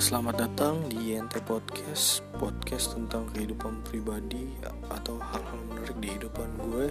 Selamat datang di YNT Podcast Podcast tentang kehidupan pribadi atau hal-hal menarik di kehidupan gue.